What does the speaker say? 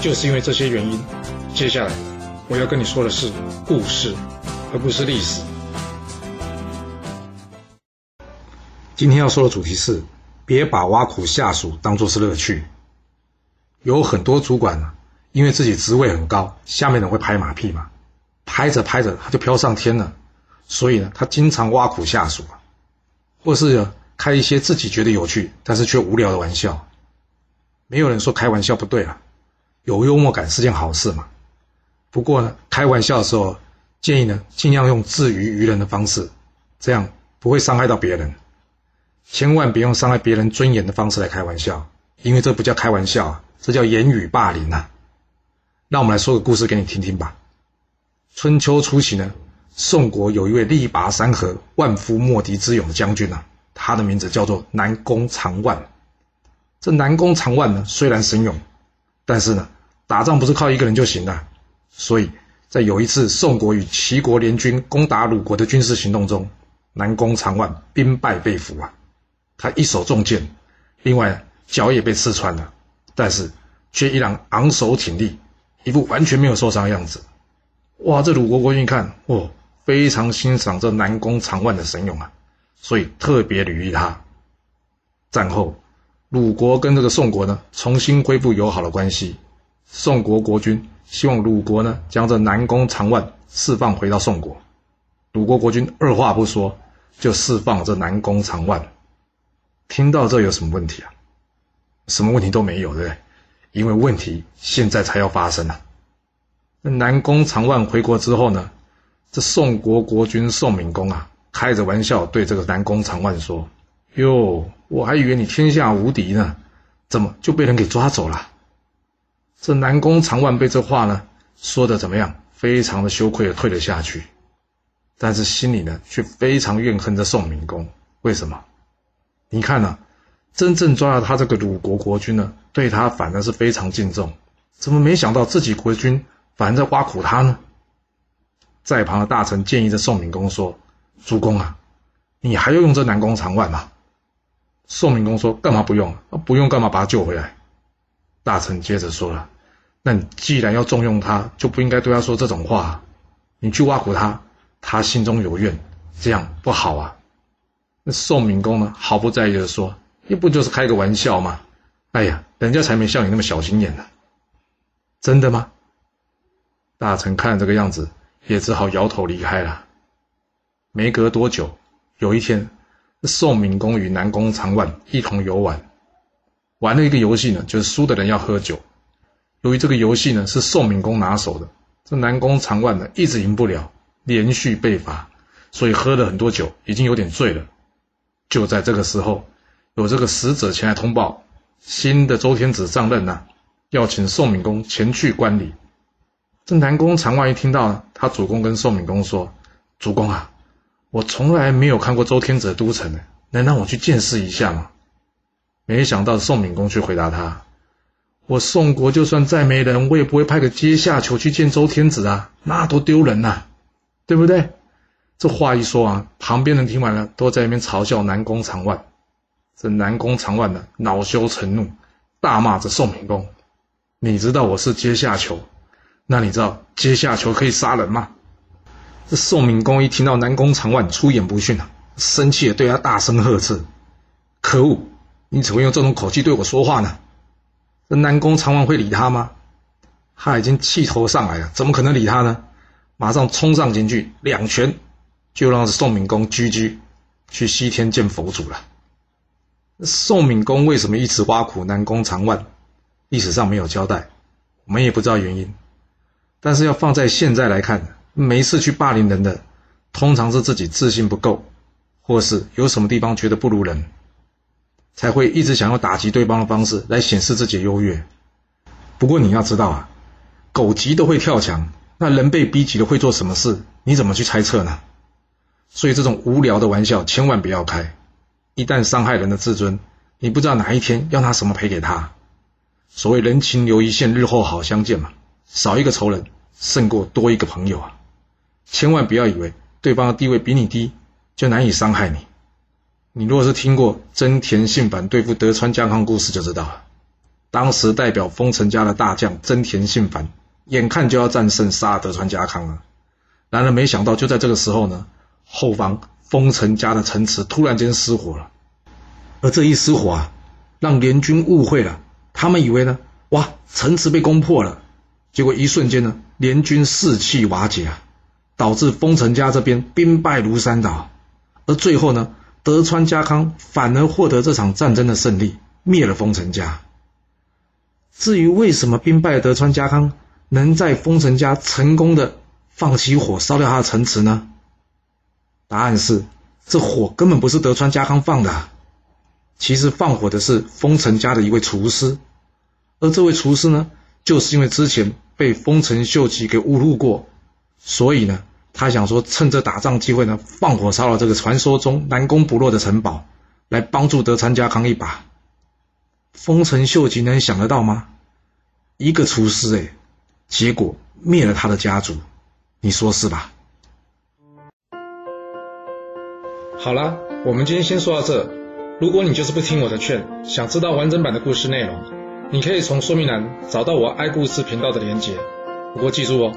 就是因为这些原因，接下来我要跟你说的是故事，而不是历史。今天要说的主题是：别把挖苦下属当作是乐趣。有很多主管呢，因为自己职位很高，下面人会拍马屁嘛，拍着拍着他就飘上天了，所以呢，他经常挖苦下属，或是开一些自己觉得有趣但是却无聊的玩笑。没有人说开玩笑不对啊。有幽默感是件好事嘛？不过呢，开玩笑的时候建议呢，尽量用自娱于人的方式，这样不会伤害到别人。千万别用伤害别人尊严的方式来开玩笑，因为这不叫开玩笑，这叫言语霸凌啊！让我们来说个故事给你听听吧。春秋初期呢，宋国有一位力拔山河、万夫莫敌之勇的将军啊，他的名字叫做南宫长万。这南宫长万呢，虽然神勇，但是呢。打仗不是靠一个人就行了，所以在有一次宋国与齐国联军攻打鲁国的军事行动中，南宫长万兵败被俘啊，他一手中箭，另外脚也被刺穿了，但是却依然昂首挺立，一副完全没有受伤的样子。哇，这鲁国国君一看，哦，非常欣赏这南宫长万的神勇啊，所以特别礼遇他。战后，鲁国跟这个宋国呢，重新恢复友好的关系。宋国国君希望鲁国呢将这南宫长万释放回到宋国，鲁国国君二话不说就释放这南宫长万。听到这有什么问题啊？什么问题都没有，对不对？因为问题现在才要发生啊！那南宫长万回国之后呢，这宋国国君宋闵公啊，开着玩笑对这个南宫长万说：“哟，我还以为你天下无敌呢，怎么就被人给抓走了？”这南宫长万被这话呢说的怎么样？非常的羞愧的退了下去，但是心里呢却非常怨恨这宋明公。为什么？你看呢，真正抓了他这个鲁国国君呢，对他反而是非常敬重，怎么没想到自己国君反而在挖苦他呢？在旁的大臣建议着宋明公说：“主公啊，你还要用这南宫长万吗？”宋明公说：“干嘛不用？不用干嘛把他救回来？”大臣接着说了：“那你既然要重用他，就不应该对他说这种话。你去挖苦他，他心中有怨，这样不好啊。”那宋闵公呢，毫不在意的说：“又不就是开个玩笑吗？哎呀，人家才没像你那么小心眼呢。”真的吗？大臣看这个样子，也只好摇头离开了。没隔多久，有一天，宋闵公与南宫长万一同游玩。玩了一个游戏呢，就是输的人要喝酒。由于这个游戏呢是宋敏公拿手的，这南宫长万呢一直赢不了，连续被罚，所以喝了很多酒，已经有点醉了。就在这个时候，有这个使者前来通报，新的周天子上任呢，要请宋敏公前去观礼。这南宫长万一听到，他主公跟宋敏公说：“主公啊，我从来没有看过周天子的都城呢，能让我去见识一下吗？”没想到宋闵公却回答他：“我宋国就算再没人，我也不会派个阶下囚去见周天子啊，那多丢人呐，对不对？”这话一说啊，旁边人听完了，都在那边嘲笑南宫长万。这南宫长万呢，恼羞成怒，大骂着宋闵公：“你知道我是阶下囚？那你知道阶下囚可以杀人吗？”这宋闵公一听到南宫长万出言不逊啊，生气的对他大声呵斥：“可恶！”你怎么用这种口气对我说话呢？这南宫长万会理他吗？他已经气头上来了，怎么可能理他呢？马上冲上前去，两拳就让宋敏公居居去西天见佛祖了。宋敏公为什么一直挖苦南宫长万？历史上没有交代，我们也不知道原因。但是要放在现在来看，没事去霸凌人的，通常是自己自信不够，或是有什么地方觉得不如人。才会一直想要打击对方的方式来显示自己优越。不过你要知道啊，狗急都会跳墙，那人被逼急了会做什么事？你怎么去猜测呢？所以这种无聊的玩笑千万不要开，一旦伤害人的自尊，你不知道哪一天要拿什么赔给他。所谓人情留一线，日后好相见嘛，少一个仇人胜过多一个朋友啊！千万不要以为对方的地位比你低就难以伤害你。你如果是听过真田信繁对付德川家康故事，就知道了。当时代表丰臣家的大将真田信繁，眼看就要战胜杀德川家康了，然而没想到就在这个时候呢，后方丰臣家的城池突然间失火了，而这一失火啊，让联军误会了。他们以为呢，哇，城池被攻破了，结果一瞬间呢，联军士气瓦解啊，导致丰臣家这边兵败如山倒，而最后呢，德川家康反而获得这场战争的胜利，灭了丰臣家。至于为什么兵败的德川家康能在丰臣家成功的放起火烧掉他的城池呢？答案是，这火根本不是德川家康放的，其实放火的是丰臣家的一位厨师。而这位厨师呢，就是因为之前被丰臣秀吉给侮辱过，所以呢，他想说趁着打仗机会呢，放火烧了这个传说中南攻不落的城堡，来帮助德川家康一把。丰臣秀吉能想得到吗？一个厨师哎，结果灭了他的家族，你说是吧？好了，我们今天先说到这。如果你就是不听我的劝，想知道完整版的故事内容。你可以从说明栏找到我爱故事频道的连结，不过记住哦，